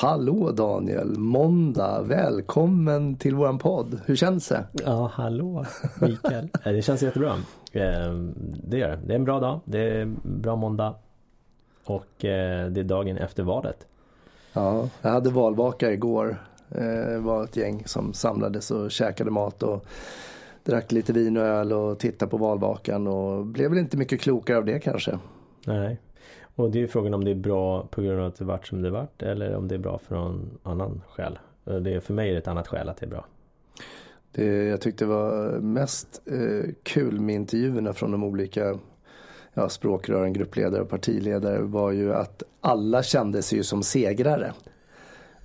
Hallå Daniel, måndag, välkommen till våran podd. Hur känns det? Ja, hallå Mikael. det känns jättebra. Ehm, det gör det. Det är en bra dag. Det är bra måndag. Och eh, det är dagen efter valet. Ja, jag hade valvaka igår. Eh, det var ett gäng som samlades och käkade mat och drack lite vin och öl och tittade på valvakan och blev väl inte mycket klokare av det kanske. Nej, och det är frågan om det är bra på grund av att det vart som det vart eller om det är bra för någon annan skäl. Det är, för mig är det ett annat skäl att det är bra. Det jag tyckte var mest eh, kul med intervjuerna från de olika ja, språkrören, gruppledare och partiledare var ju att alla kände sig ju som segrare.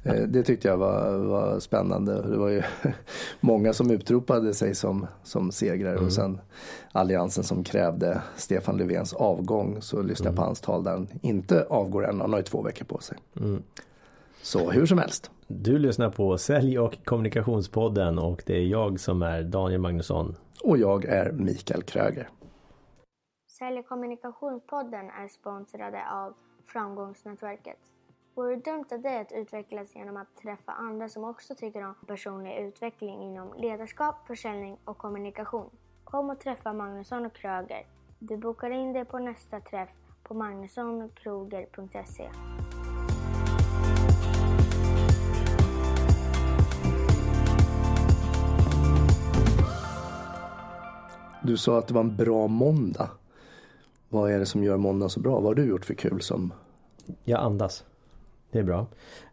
Eh, det tyckte jag var, var spännande. Det var ju många som utropade sig som, som segrare mm. och sen alliansen som krävde Stefan Löfvens avgång så lyssnade jag mm. på hans tal där han inte avgår än. Han har ju två veckor på sig. Mm. Så hur som helst. Du lyssnar på Sälj och kommunikationspodden och det är jag som är Daniel Magnusson. Och jag är Mikael Kröger. Sälj och kommunikationspodden är sponsrade av Framgångsnätverket. Vore det dumt av dig att utvecklas genom att träffa andra som också tycker om personlig utveckling inom ledarskap, försäljning och kommunikation? Kom och träffa Magnusson och Kröger. Du bokar in dig på nästa träff på magnussonkroger.se. Du sa att det var en bra måndag. Vad är det som gör måndag så bra? Vad har du gjort för kul som... Jag andas. Det är bra.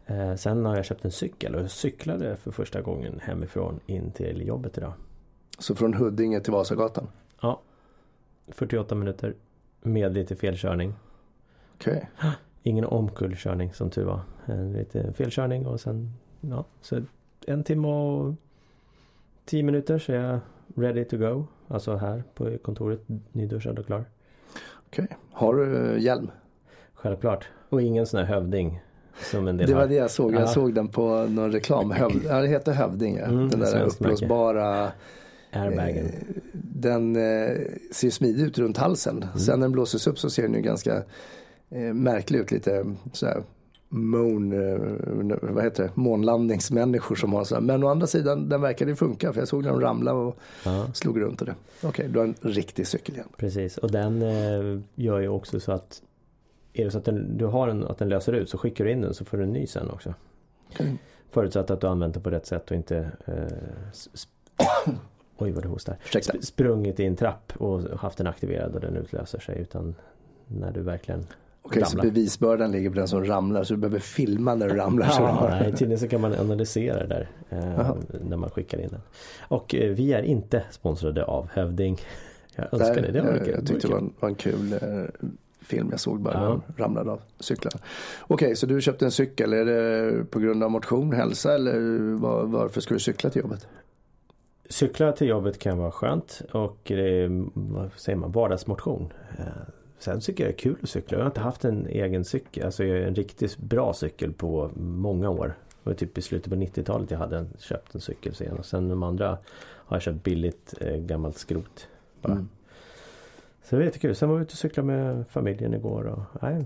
Eh, sen har jag köpt en cykel och cyklade för första gången hemifrån in till jobbet idag. Så från Huddinge till Vasagatan? Ja. 48 minuter med lite felkörning. Okej. Okay. Ingen omkullkörning som tur var. En lite felkörning och sen ja, så en timme och tio minuter så är jag ready to go. Alltså här på kontoret, nyduschad och klar. Okej. Okay. Har du eh, hjälm? Självklart. Och ingen sån här hövding. Det var det jag såg. Jag såg den på någon reklam. Höv, ja, det heter Hövding. Mm, den där uppblåsbara Airbagen. Eh, den eh, ser smidig ut runt halsen. Mm. Sen när den blåses upp så ser den ju ganska eh, märklig ut. Lite sådär moon, eh, vad heter det, månlandningsmänniskor som har så Men å andra sidan den verkade ju funka för jag såg den ramla och ja. slog runt och det. Okej, okay, du har en riktig cykel igen. Precis och den eh, gör ju också så att är det så att den, du har en, att den löser ut så skickar du in den så får du en ny sen också. Okay. Förutsatt att du använt den på rätt sätt och inte eh, Oj vad du hostar. Sp sprungit i en trapp och haft den aktiverad och den utlöser sig utan när du verkligen Okej, så bevisbördan ligger på den som ramlar så du behöver filma när du ramlar. ja, nej, tydligen så kan man analysera det där eh, när man skickar in den. Och eh, vi är inte sponsrade av Hövding. Jag önskar det, det var jag, jag tyckte det var en, var en kul eh, film jag såg bara de ramlade av cyklarna. Okej, så du köpte en cykel. Är det på grund av motion, hälsa eller var, varför ska du cykla till jobbet? Cykla till jobbet kan vara skönt och det är, vad säger man, vardagsmotion. Eh, sen tycker jag det är kul att cykla. Jag har inte haft en egen cykel, alltså en riktigt bra cykel på många år. Det var typ i slutet på 90-talet jag hade köpt en cykel sen och sen de andra har jag köpt billigt eh, gammalt skrot. Bara. Mm. Så det är jättekul. Sen var vi ute och cyklade med familjen igår. Och, nej,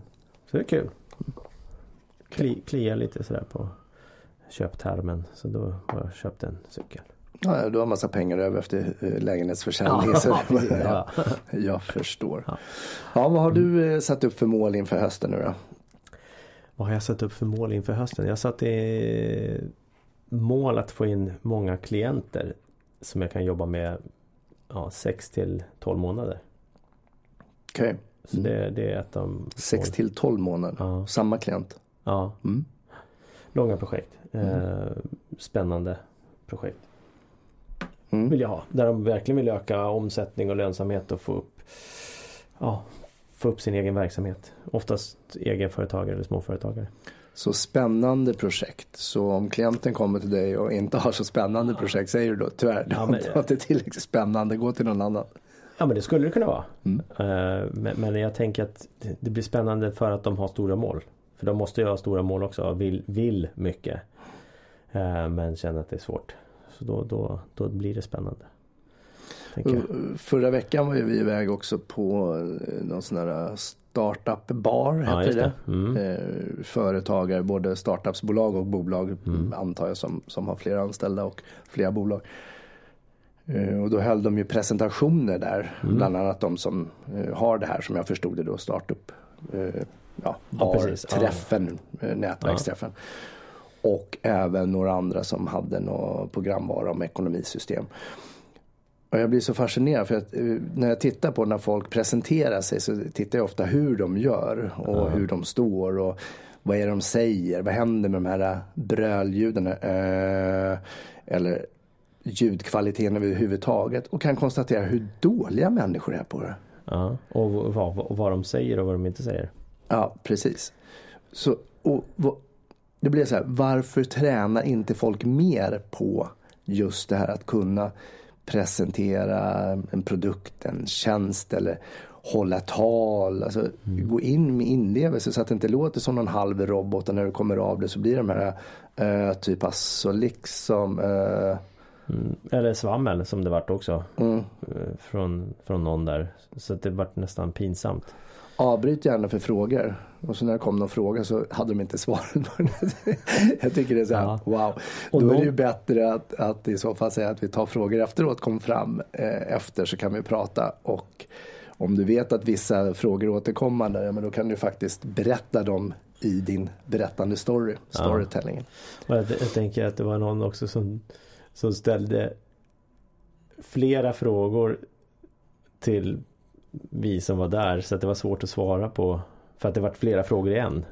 så det är kul. Kli, klia lite sådär på köptermen. Så då har jag köpt en cykel. Ja, du har massa pengar över efter eh, lägenhetsförsäljning. Ja, så ja, jag förstår. Ja. ja, vad har du eh, satt upp för mål inför hösten nu då? Vad har jag satt upp för mål inför hösten? Jag satt i mål att få in många klienter som jag kan jobba med ja, 6 till 12 månader. Okej. Okay. Så det, det, är ett av 6 till 12 månader, ja. samma klient? Ja. Mm. Långa projekt. Mm. Eh, spännande projekt. Mm. Vill jag ha. Där de verkligen vill öka omsättning och lönsamhet och få upp, ja, få upp sin egen verksamhet. Oftast egenföretagare eller småföretagare. Så spännande projekt. Så om klienten kommer till dig och inte har så spännande projekt säger du då tyvärr, ja, men, det inte tillräckligt spännande, gå till någon annan. Ja men det skulle det kunna vara. Mm. Uh, men, men, jag tänker att det blir spännande för att de har stora mål. För de måste ju ha stora mål också och vill, vill mycket. Uh, men känner att det är svårt. Så då, då, då blir det spännande. Förra veckan var vi iväg också på eh, någon sån här Startup Bar Ja, heter det. det. Mm. Eh, företagare, både startupsbolag och bolag Mm. antar jag som, som har flera anställda och flera bolag. Eh, och då höll de ju presentationer där, Mm. bland annat de som eh, har det här som jag förstod det då, startup, eh, ja, Ja, precis. Ja. nätverksträffen. Och även några andra som hade någon programvara om ekonomisystem. Och jag blir så fascinerad för att när jag tittar på när folk presenterar sig så tittar jag ofta hur de gör och hur de står och vad är det de säger, vad händer med de här brölljuden eller ljudkvaliteten överhuvudtaget och kan konstatera hur dåliga människor är på det. Ja. Och vad, vad, vad de säger och vad de inte säger. Ja, precis. Så, och, det blir så här, varför tränar inte folk mer på just det här att kunna presentera en produkt, en tjänst eller hålla tal. Alltså gå in med inlevelse så att det inte låter som någon halv robot och när du kommer av det så blir de här uh, typ alltså liksom uh, Mm. Eller svammel som det vart också. mm. eh, Från, från någon där. Så att det vart nästan pinsamt. Avbryt gärna för frågor. Och så när det kom någon fråga så hade de inte den. Jag tycker det är så här, Ja. wow. Och Då är det ju bättre att, att i så fall säga att vi tar frågor efteråt, kom fram eh, efter så kan vi prata. Och om du vet att vissa frågor är återkommande, ja, men då kan du faktiskt berätta dem i din berättande story, storytellingen. Och jag, jag tänker att det var någon också som, som ställde flera frågor till vi som var där så att det var svårt att svara på. För att det var flera frågor i en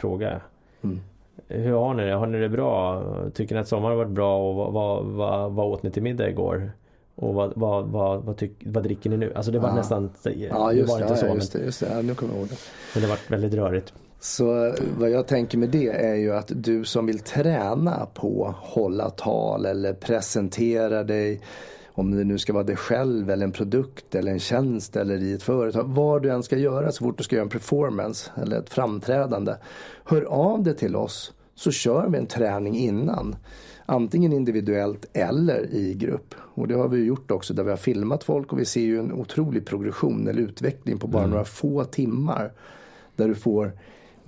fråga. Mm. Hur har ni det? Har ni det bra? Tycker ni att sommaren har varit bra? Och vad, vad, vad, vad åt ni till middag igår? Och vad, vad, vad, vad, tyck, vad dricker ni nu? Alltså det var Ja. nästan Ja, det just var det. inte Ja, så, ja, men, just det, just det. Ja, nu kommer jag ihåg det. men det var väldigt rörigt. Så vad jag tänker med det är ju att du som vill träna på hålla tal eller presentera dig om det nu ska vara dig själv eller en produkt eller en tjänst eller i ett företag. Vad du än ska göra så fort du ska göra en performance eller ett framträdande. Hör av dig till oss så kör vi en träning innan. Antingen individuellt eller i grupp. Och det har vi gjort också där vi har filmat folk och vi ser ju en otrolig progression eller utveckling på bara några få timmar. Där du får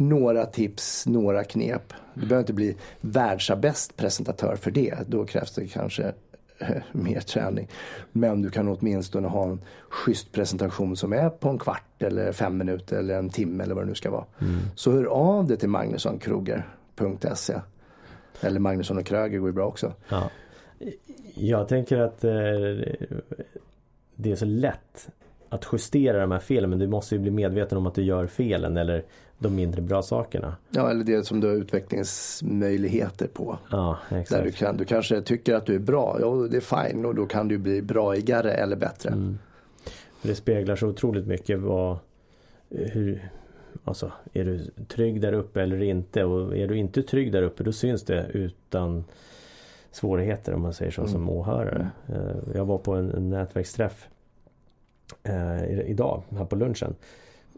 några tips, några knep. Du behöver inte bli världsbäst presentatör för det. Då krävs det kanske eh, mer träning. Men du kan åtminstone ha en schysst presentation som är på en kvart eller fem minuter eller en timme eller vad det nu ska vara. Så hör av dig till magnussonkroger.se eller Magnusson och Kröger går ju bra också. Ja. Jag tänker att eh, det är så lätt att justera de här felen men du måste ju bli medveten om att du gör felen eller de mindre bra sakerna. Ja, eller det som du har utvecklingsmöjligheter på. Ja, Där exakt. du, kan, du kanske tycker att du är bra, ja det är fine och då kan du bli braigare eller bättre. Mm. Det speglar så otroligt mycket vad hur Alltså är du trygg där uppe eller inte och är du inte trygg där uppe då syns det utan svårigheter om man säger så som åhörare. Eh, Jag var på en, en nätverksträff Eh, idag här på lunchen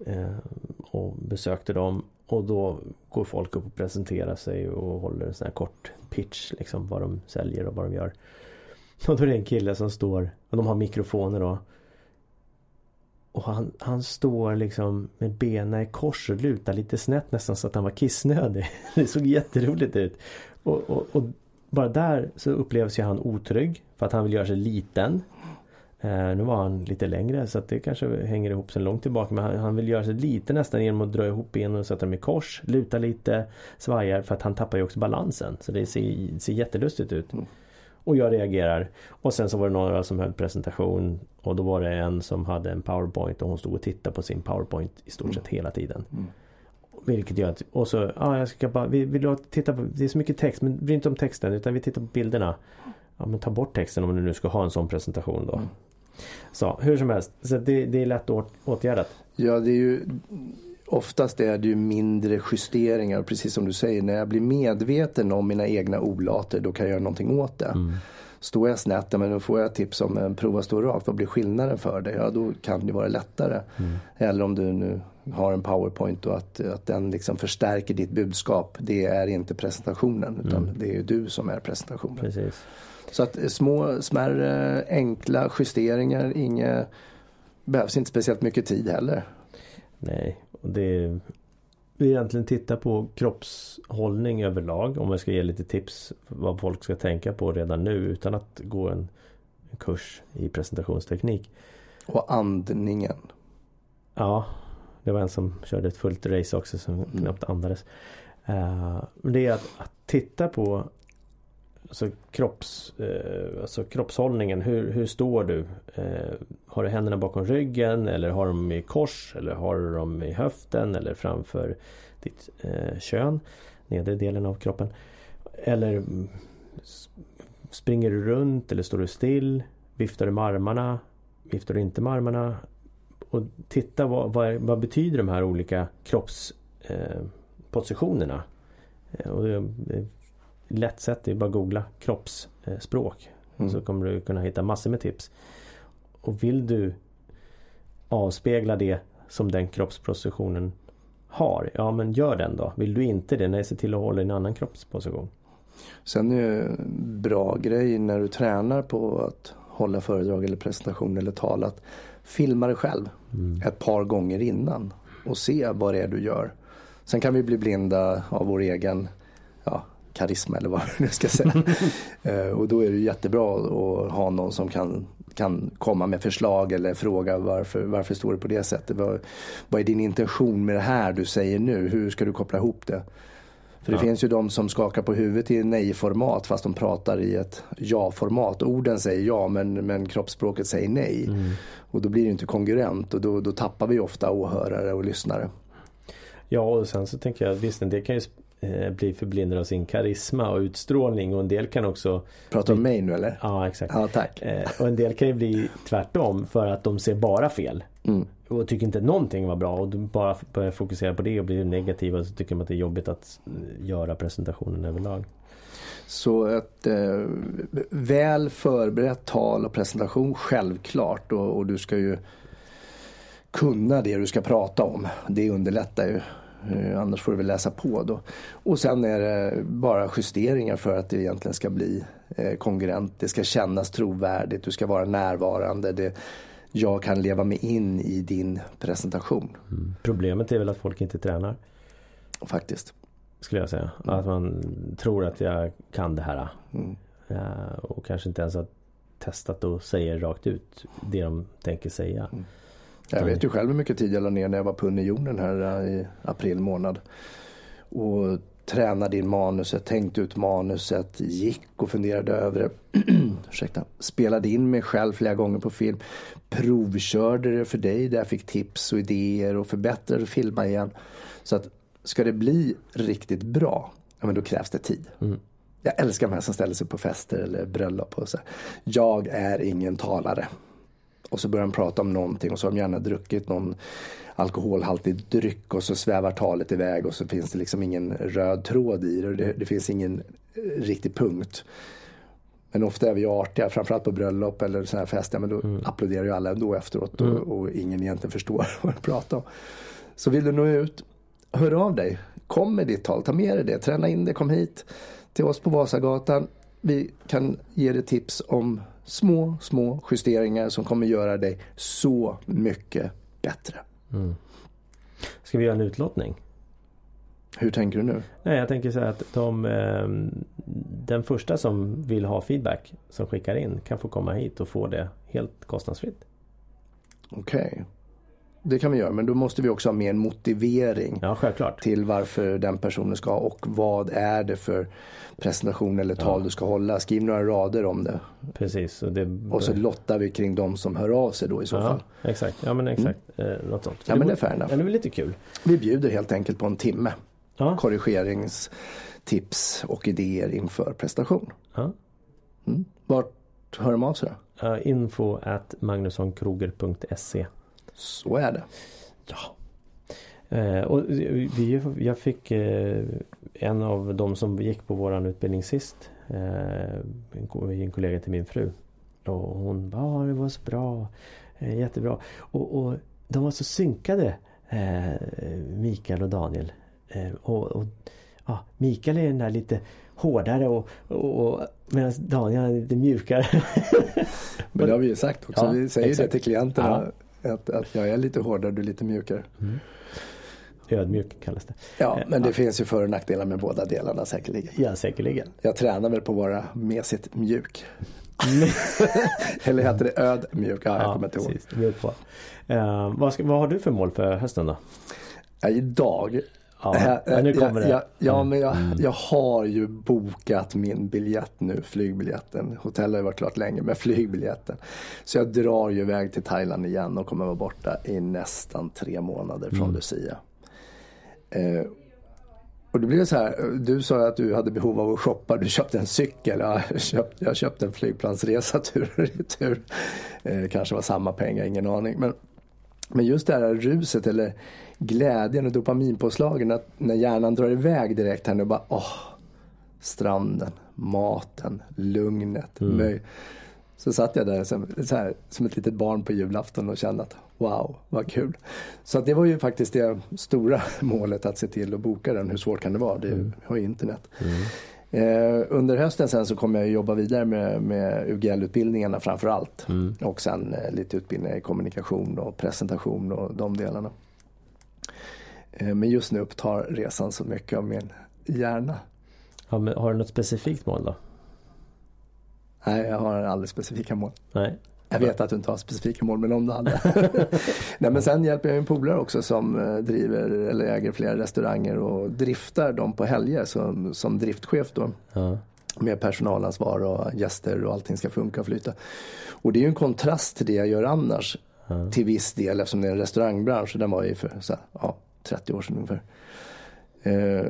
eh, och besökte dem och då går folk upp och presenterar sig och håller en sån här kort pitch liksom vad de säljer och vad de gör. Och då är det en kille som står och de har mikrofoner då och han, han står liksom med benen i kors och lutar lite snett nästan så att han var kissnödig. Det såg jätteroligt ut. Och, och, och bara där så upplevs ju han otrygg för att han vill göra sig liten. Eh, nu var han lite längre så att det kanske hänger ihop sen långt tillbaka men han, han vill göra sig lite nästan genom att dra ihop benen och sätta dem i kors. Luta lite, svajar för att han tappar ju också balansen. Så det ser, ser jättelustigt ut. Och jag reagerar. Och sen så var det några som höll presentation. Och då var det en som hade en powerpoint och hon stod och tittade på sin powerpoint i stort sett hela tiden. Vilket gör att, och så, ja jag ska bara, vi vill titta på, det är så mycket text men bry inte om texten utan vi tittar på bilderna. Ja men ta bort texten om du nu ska ha en sån presentation då. Så hur som helst, så det, det är lätt åt, åtgärdat. Ja, det är ju oftast är det ju mindre justeringar. Precis som du säger, när jag blir medveten om mina egna olater då kan jag göra någonting åt det. Står jag snett, men då får jag tips om eh, prova stå rakt. Vad blir skillnaden för dig? Ja, då kan det vara lättare. Eller om du nu har en powerpoint och att, att den liksom förstärker ditt budskap. Det är inte presentationen utan det är ju du som är presentationen. Precis. Så att små, smärre, enkla justeringar. Inga, behövs inte speciellt mycket tid heller. Nej, och det vi egentligen titta på kroppshållning överlag om jag ska ge lite tips vad folk ska tänka på redan nu utan att gå en, en kurs i presentationsteknik. Och andningen. Ja, det var en som körde ett fullt race också som mm. knappt andades. Uh, det är att, att, titta på alltså, kropps, eh, alltså kroppshållningen. Hur, hur står du? Eh, har du händerna bakom ryggen eller har du dem i kors eller har du dem i höften eller framför ditt eh, kön? Nedre delen av kroppen. Eller springer du runt eller står du still? Viftar du med armarna? Viftar du inte med armarna? Och titta vad, vad, vad betyder de här olika kroppspositionerna? Eh, eh, och det lätt sätt, är bara att googla kroppsspråk. Mm. Så kommer du kunna hitta massor med tips. Och vill du avspegla det som den kroppspositionen har, ja men gör den då. Vill du inte det, nej se till att hålla en annan kroppsposition. Sen är det en bra grej när du tränar på att hålla föredrag eller presentation eller tal att filma dig själv mm. ett par gånger innan och se vad det är du gör. Sen kan vi bli blinda av vår egen ja, karisma eller vad nu ska säga. Eh, och då är det jättebra att ha någon som kan, kan komma med förslag eller fråga varför, varför står det på det sättet? Vad, vad är din intention med det här du säger nu? Hur ska du koppla ihop det? För det ja. finns ju de som skakar på huvudet i nej-format fast de pratar i ett ja-format. Orden säger ja men, men kroppsspråket säger nej. Mm. Och då blir det inte kongruent och då, då tappar vi ofta åhörare och lyssnare. Ja och sen så tänker jag visst del kan ju eh, bli förblindade av sin karisma och utstrålning och en del kan också Pratar du om mig nu eller? Ja exakt. Ja, tack. Eh, och en del kan ju bli tvärtom för att de ser bara fel. Mm. Och tycker inte någonting var bra och bara börjar fokusera på det och blir negativa och så tycker man att det är jobbigt att eh, göra presentationen överlag. Så ett eh, väl förberett tal och presentation självklart och, och, du ska ju kunna det du ska prata om. Det underlättar ju. Eh, annars får du väl läsa på då. Och sen är det bara justeringar för att det egentligen ska bli eh, kongruent. Det ska kännas trovärdigt, du ska vara närvarande. Det, jag kan leva mig in i din presentation. Mm. Problemet är väl att folk inte tränar. Faktiskt. Skulle jag säga. Mm. Att man tror att jag kan det här. Mm. Uh, och kanske inte ens har testat och säger rakt ut det de tänker säga. Mm. Jag vet ju själv hur mycket tid jag la ner när jag var på Unionen här i april månad. Och tränade in manuset, tänkte ut manuset, gick och funderade över det. Ursäkta. Spelade in mig själv flera gånger på film. Provkörde det för dig där jag fick tips och idéer och förbättrade och filma igen. Så att ska det bli riktigt bra, ja men då krävs det tid. Mm. Jag älskar de här som ställer sig på fester eller bröllop och så. Jag är ingen talare. Och så börjar de prata om någonting och så har de gärna druckit någon alkoholhaltig dryck och så svävar talet iväg och så finns det liksom ingen röd tråd i det. Det, det finns ingen riktig punkt. Men ofta är vi artiga, framförallt på bröllop eller sådana här fester. Men då mm. applåderar ju alla ändå efteråt och, mm. och ingen egentligen förstår vad de pratar om. Så vill du nå ut, hör av dig. Kom med ditt tal, ta med dig det, träna in det, kom hit till oss på Vasagatan. Vi kan ge dig tips om små, små justeringar som kommer göra dig så mycket bättre. Mm. Ska vi göra en utlottning? Hur tänker du nu? Nej, jag tänker så här att de, eh, den första som vill ha feedback som skickar in kan få komma hit och få det helt kostnadsfritt. Okej. Okay. Det kan vi göra men då måste vi också ha med en motivering ja, till varför den personen ska och vad är det för presentation eller tal ja. du ska hålla. Skriv några rader om det. Precis. Och, det... och så lottar vi kring de som hör av sig då i så ja, fall. Exakt, ja men exakt. Mm. Eh, något sånt. Ja men det är fair enough. Det är lite kul. Vi bjuder helt enkelt på en timme. Korrigeringstips och idéer inför prestation. Ja. Mm. Vart hör de av sig då? Uh, info at magnussonkroger.se så är det. Ja. Eh, och vi, jag fick eh, en av de som gick på våran utbildning sist. Eh, en, en kollega till min fru. Och hon bara, ah, det var så bra. Jättebra. Och, och de var så synkade. Mikael och Daniel. Och, och ja, Mikael är den där lite hårdare och, och, och medan Daniel är lite mjukare. Men det har vi ju sagt också. Ja, vi säger exakt. det till klienterna. Att, att jag är lite hårdare, du är lite mjukare. Mm. Ödmjuk kallas det. Ja, eh, men det ja. finns ju för och nackdelar med båda delarna säkerligen. Ja, säkerligen. Jag tränar väl på att vara mesigt mjuk. Eller heter det ödmjuk? Ja, jag ja, kommer inte ihåg. På. Uh, vad, ska, vad har du för mål för hösten då? Ja, idag Ja, men nu kommer det. Ja, ja, men jag, mm. jag har ju bokat min biljett nu, flygbiljetten. Hotellet har ju varit klart länge, men flygbiljetten. Så jag drar ju iväg till Thailand igen och kommer vara borta i nästan tre månader från mm. Lucia. Eh, och det blir så här, du sa att du hade behov av att shoppa, du köpte en cykel. Ja, jag, köpte, jag köpte en flygplansresa tur och retur. Eh, kanske var samma pengar, ingen aning. Men, men just det här ruset eller glädjen och dopaminpåslagen att när hjärnan drar iväg direkt här nu bara åh, stranden, maten, lugnet, mm. Så satt jag där som, här, som ett litet barn på julafton och kände att wow, vad kul. Så det var ju faktiskt det stora målet att se till att boka den. Hur svårt kan det vara? Det mm. har ju internet. Mm. Eh, under hösten sen så kommer jag jobba vidare med, med UGL-utbildningarna framför allt. Mm. Och sen eh, lite utbildningar i kommunikation och presentation och de delarna. Eh, men just nu upptar resan så mycket av min hjärna. Ja, har du något specifikt mål då? Nej, jag har aldrig specifika mål. Nej. Jag vet att du inte har specifika mål, men om du hade. Nej, men sen hjälper jag en polare också som eh, driver eller äger flera restauranger och driftar dem på helger som, som driftchef då. Ja. Med personalansvar och gäster och allting ska funka och flyta. Och det är ju en kontrast till det jag gör annars. Ja. Till viss del eftersom det är en restaurangbransch. Den var ju för så här, ja, 30 år sedan ungefär. Eh,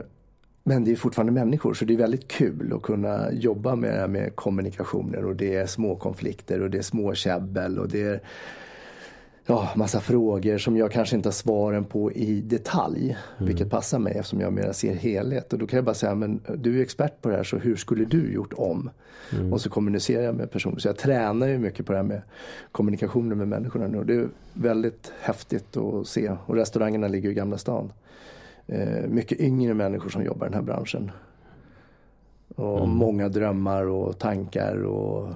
men det är fortfarande människor så det är väldigt kul att kunna jobba med, med kommunikationer och det är små konflikter och det är små käbbel och det är ja, massa frågor som jag kanske inte har svaren på i detalj. Mm. Vilket passar mig eftersom jag mer ser helhet. Och då kan jag bara säga, men du är expert på det här så hur skulle du gjort om? Mm. Och så kommunicerar jag med personer. Så jag tränar ju mycket på det här med kommunikationen med människorna nu. Och det är väldigt häftigt att se. Och restaurangerna ligger i Gamla stan. Eh, mycket yngre människor som jobbar i den här branschen. Och mm. många drömmar och tankar och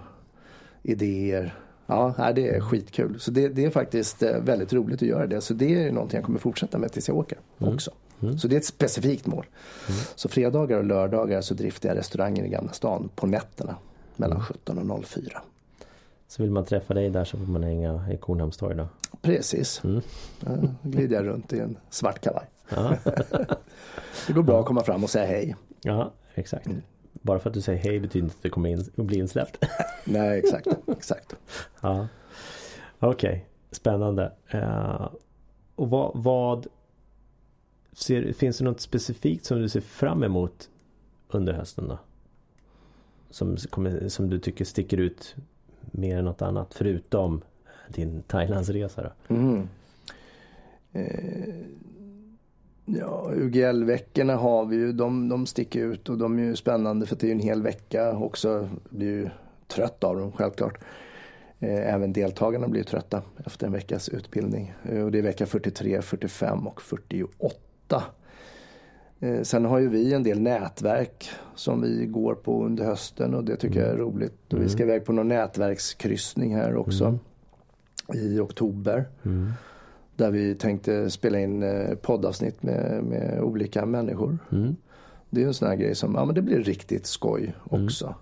idéer. Ja, det är skitkul. Så det, det, är faktiskt eh, väldigt roligt att göra det. Så det är någonting jag kommer fortsätta med tills jag åker mm. också. Mm. Så det är ett specifikt mål. Mm. Så fredagar och lördagar så driftar jag restaurangen i Gamla stan på nätterna mellan 17 mm. och 04. Så vill man träffa dig där så får man hänga i Kornhamnstorg då? Precis. Mm. Då glider jag runt i en svart kavaj. det går bra att komma fram och säga hej. Ja, exakt. Bara för att du säger hej betyder inte att du kommer in bli insläppt. Nej, exakt. exakt. ja. Okej, okay. spännande. Uh, och vad, vad ser, finns det något specifikt som du ser fram emot under hösten då? Som, som du tycker sticker ut mer än något annat förutom din Thailandsresa då? Mm. Eh, Ja, UGL-veckorna har vi ju. De, de sticker ut och de är ju spännande för det är ju en hel vecka också. Blir ju trött av dem självklart. Eh, även deltagarna blir trötta efter en veckas utbildning. Eh, och det är vecka 43, 45 och 48. Eh, sen har ju vi en del nätverk som vi går på under hösten och det tycker jag är roligt. Och vi ska mm. iväg på någon nätverkskryssning här också mm. i oktober. Mm. Där vi tänkte spela in eh, poddavsnitt med, med olika människor. Mm. Det är en sån här grej som, ja men det blir riktigt skoj mm. också. Mm.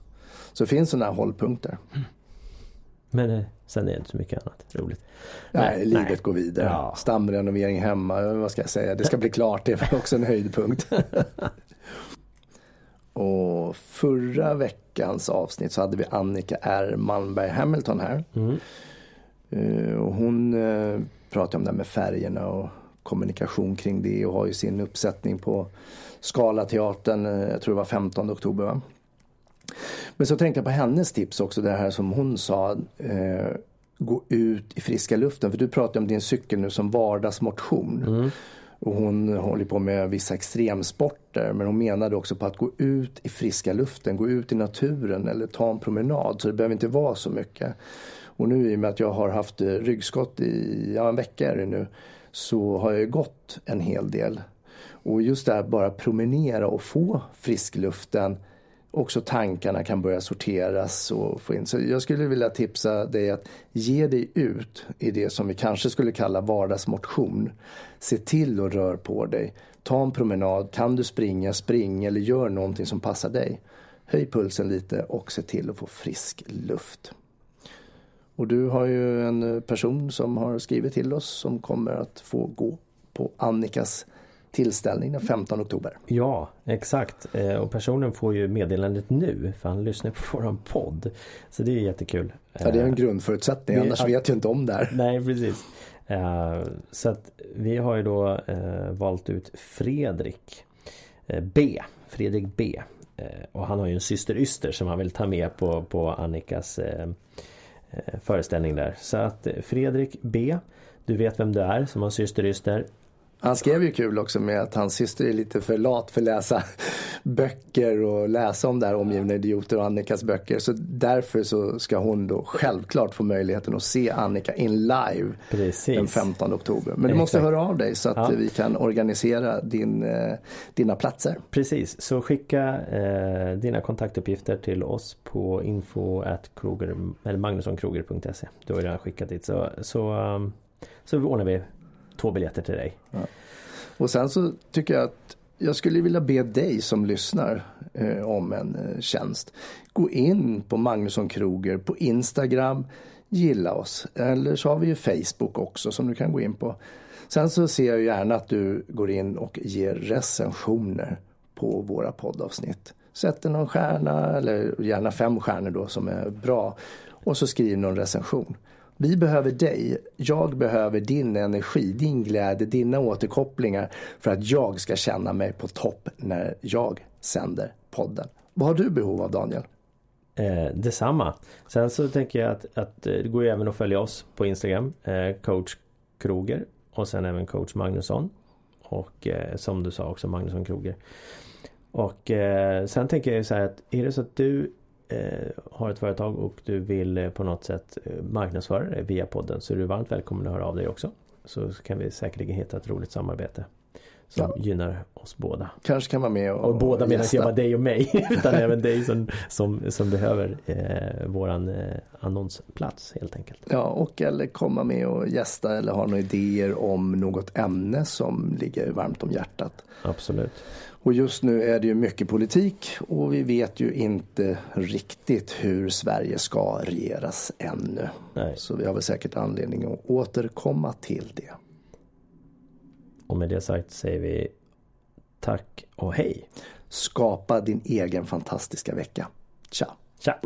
Så det finns sådana här hållpunkter. Men eh, sen är det inte så mycket annat roligt. Nej, nej livet nej. går vidare. Ja. Stamrenovering hemma, vad ska jag säga, det ska bli klart, det är också en höjdpunkt. Och förra veckans avsnitt så hade vi Annika R Malmberg Hamilton här. Mm. Uh, och hon uh, pratar om det här med färgerna och kommunikation kring det och har ju sin uppsättning på Scalateatern, eh, jag tror det var 15 oktober. Va? Men så tänkte jag på hennes tips också, det här som hon sa. Eh, gå ut i friska luften. För du pratar om din cykel nu som vardagsmotion. Mm. Och hon håller på med vissa extremsporter. Men hon menade också på att gå ut i friska luften, gå ut i naturen eller ta en promenad. Så det behöver inte vara så mycket. Och nu i och med att jag har haft eh, ryggskott i ja, en vecka är det nu så har jag ju gått en hel del. Och just det här bara promenera och få friskluften också tankarna kan börja sorteras och få in. Så jag skulle vilja tipsa dig att ge dig ut i det som vi kanske skulle kalla vardagsmotion. Se till att röra på dig. Ta en promenad, kan du springa, spring eller gör någonting som passar dig. Höj pulsen lite och se till att få frisk luft. Och du har ju en person som har skrivit till oss som kommer att få gå på Annikas tillställning den 15 oktober. Ja, exakt. Eh, och personen får ju meddelandet nu för han lyssnar på våran podd. Så det är jättekul. Ja, det är en eh, grundförutsättning, annars vi, vet ju inte om det här. Nej, precis. Eh, så att vi har ju då valt ut Fredrik B. Fredrik B. Och han har ju en syster Yster som han vill ta med på, på Annikas Eh, föreställning där. Så att eh, Fredrik B. Du vet vem du är som har syster Yster. Han skrev ju kul också med att hans syster är lite för lat för att läsa böcker och läsa om det här omgivna idioter och Annikas böcker. Så därför så ska hon då självklart få möjligheten att se Annika in live Precis. den 15 oktober. Men du måste höra av dig så att ja. vi kan organisera din, eh, dina platser. Precis, så skicka eh, dina kontaktuppgifter till oss på info at kroger, eller magnussonkroger.se. Du har ju redan skickat dit så, så, um, så ordnar vi två biljetter till dig. Ja. Och sen så tycker jag att jag skulle vilja be dig som lyssnar eh, om en eh, tjänst. Gå in på Magnusson Kroger på Instagram, gilla oss. Eller så har vi ju Facebook också som du kan gå in på. Sen så ser jag gärna att du går in och ger recensioner på våra poddavsnitt. Sätter någon stjärna eller gärna fem stjärnor då som är bra och så skriv någon recension. Vi behöver dig. Jag behöver din energi, din glädje, dina återkopplingar för att jag ska känna mig på topp när jag sänder podden. Vad har du behov av Daniel? Eh, detsamma. Sen så tänker jag att, att eh, det går ju även att följa oss på Instagram. Eh, coach Kroger och sen även coach Magnusson. Och eh, som du sa också Magnusson Kroger. Och eh, sen tänker jag så här att är det så att du Eh, har ett företag och du vill eh, på något sätt eh, marknadsföra det via podden så är du varmt välkommen att höra av dig också. Så kan vi säkerligen hitta ett roligt samarbete som ja. gynnar oss båda. Kanske kan vara med och, och båda menar jag bara dig och mig utan även dig som, som, som behöver eh, våran eh, annonsplats helt enkelt. Ja och eller komma med och gästa eller ha några idéer om något ämne som ligger varmt om hjärtat. Absolut. Och just nu är det ju mycket politik och vi vet ju inte riktigt hur Sverige ska regeras ännu. Nej. Så vi har väl säkert anledning att återkomma till det. Och med det sagt säger vi tack och hej. Skapa din egen fantastiska vecka. Tja! Tja!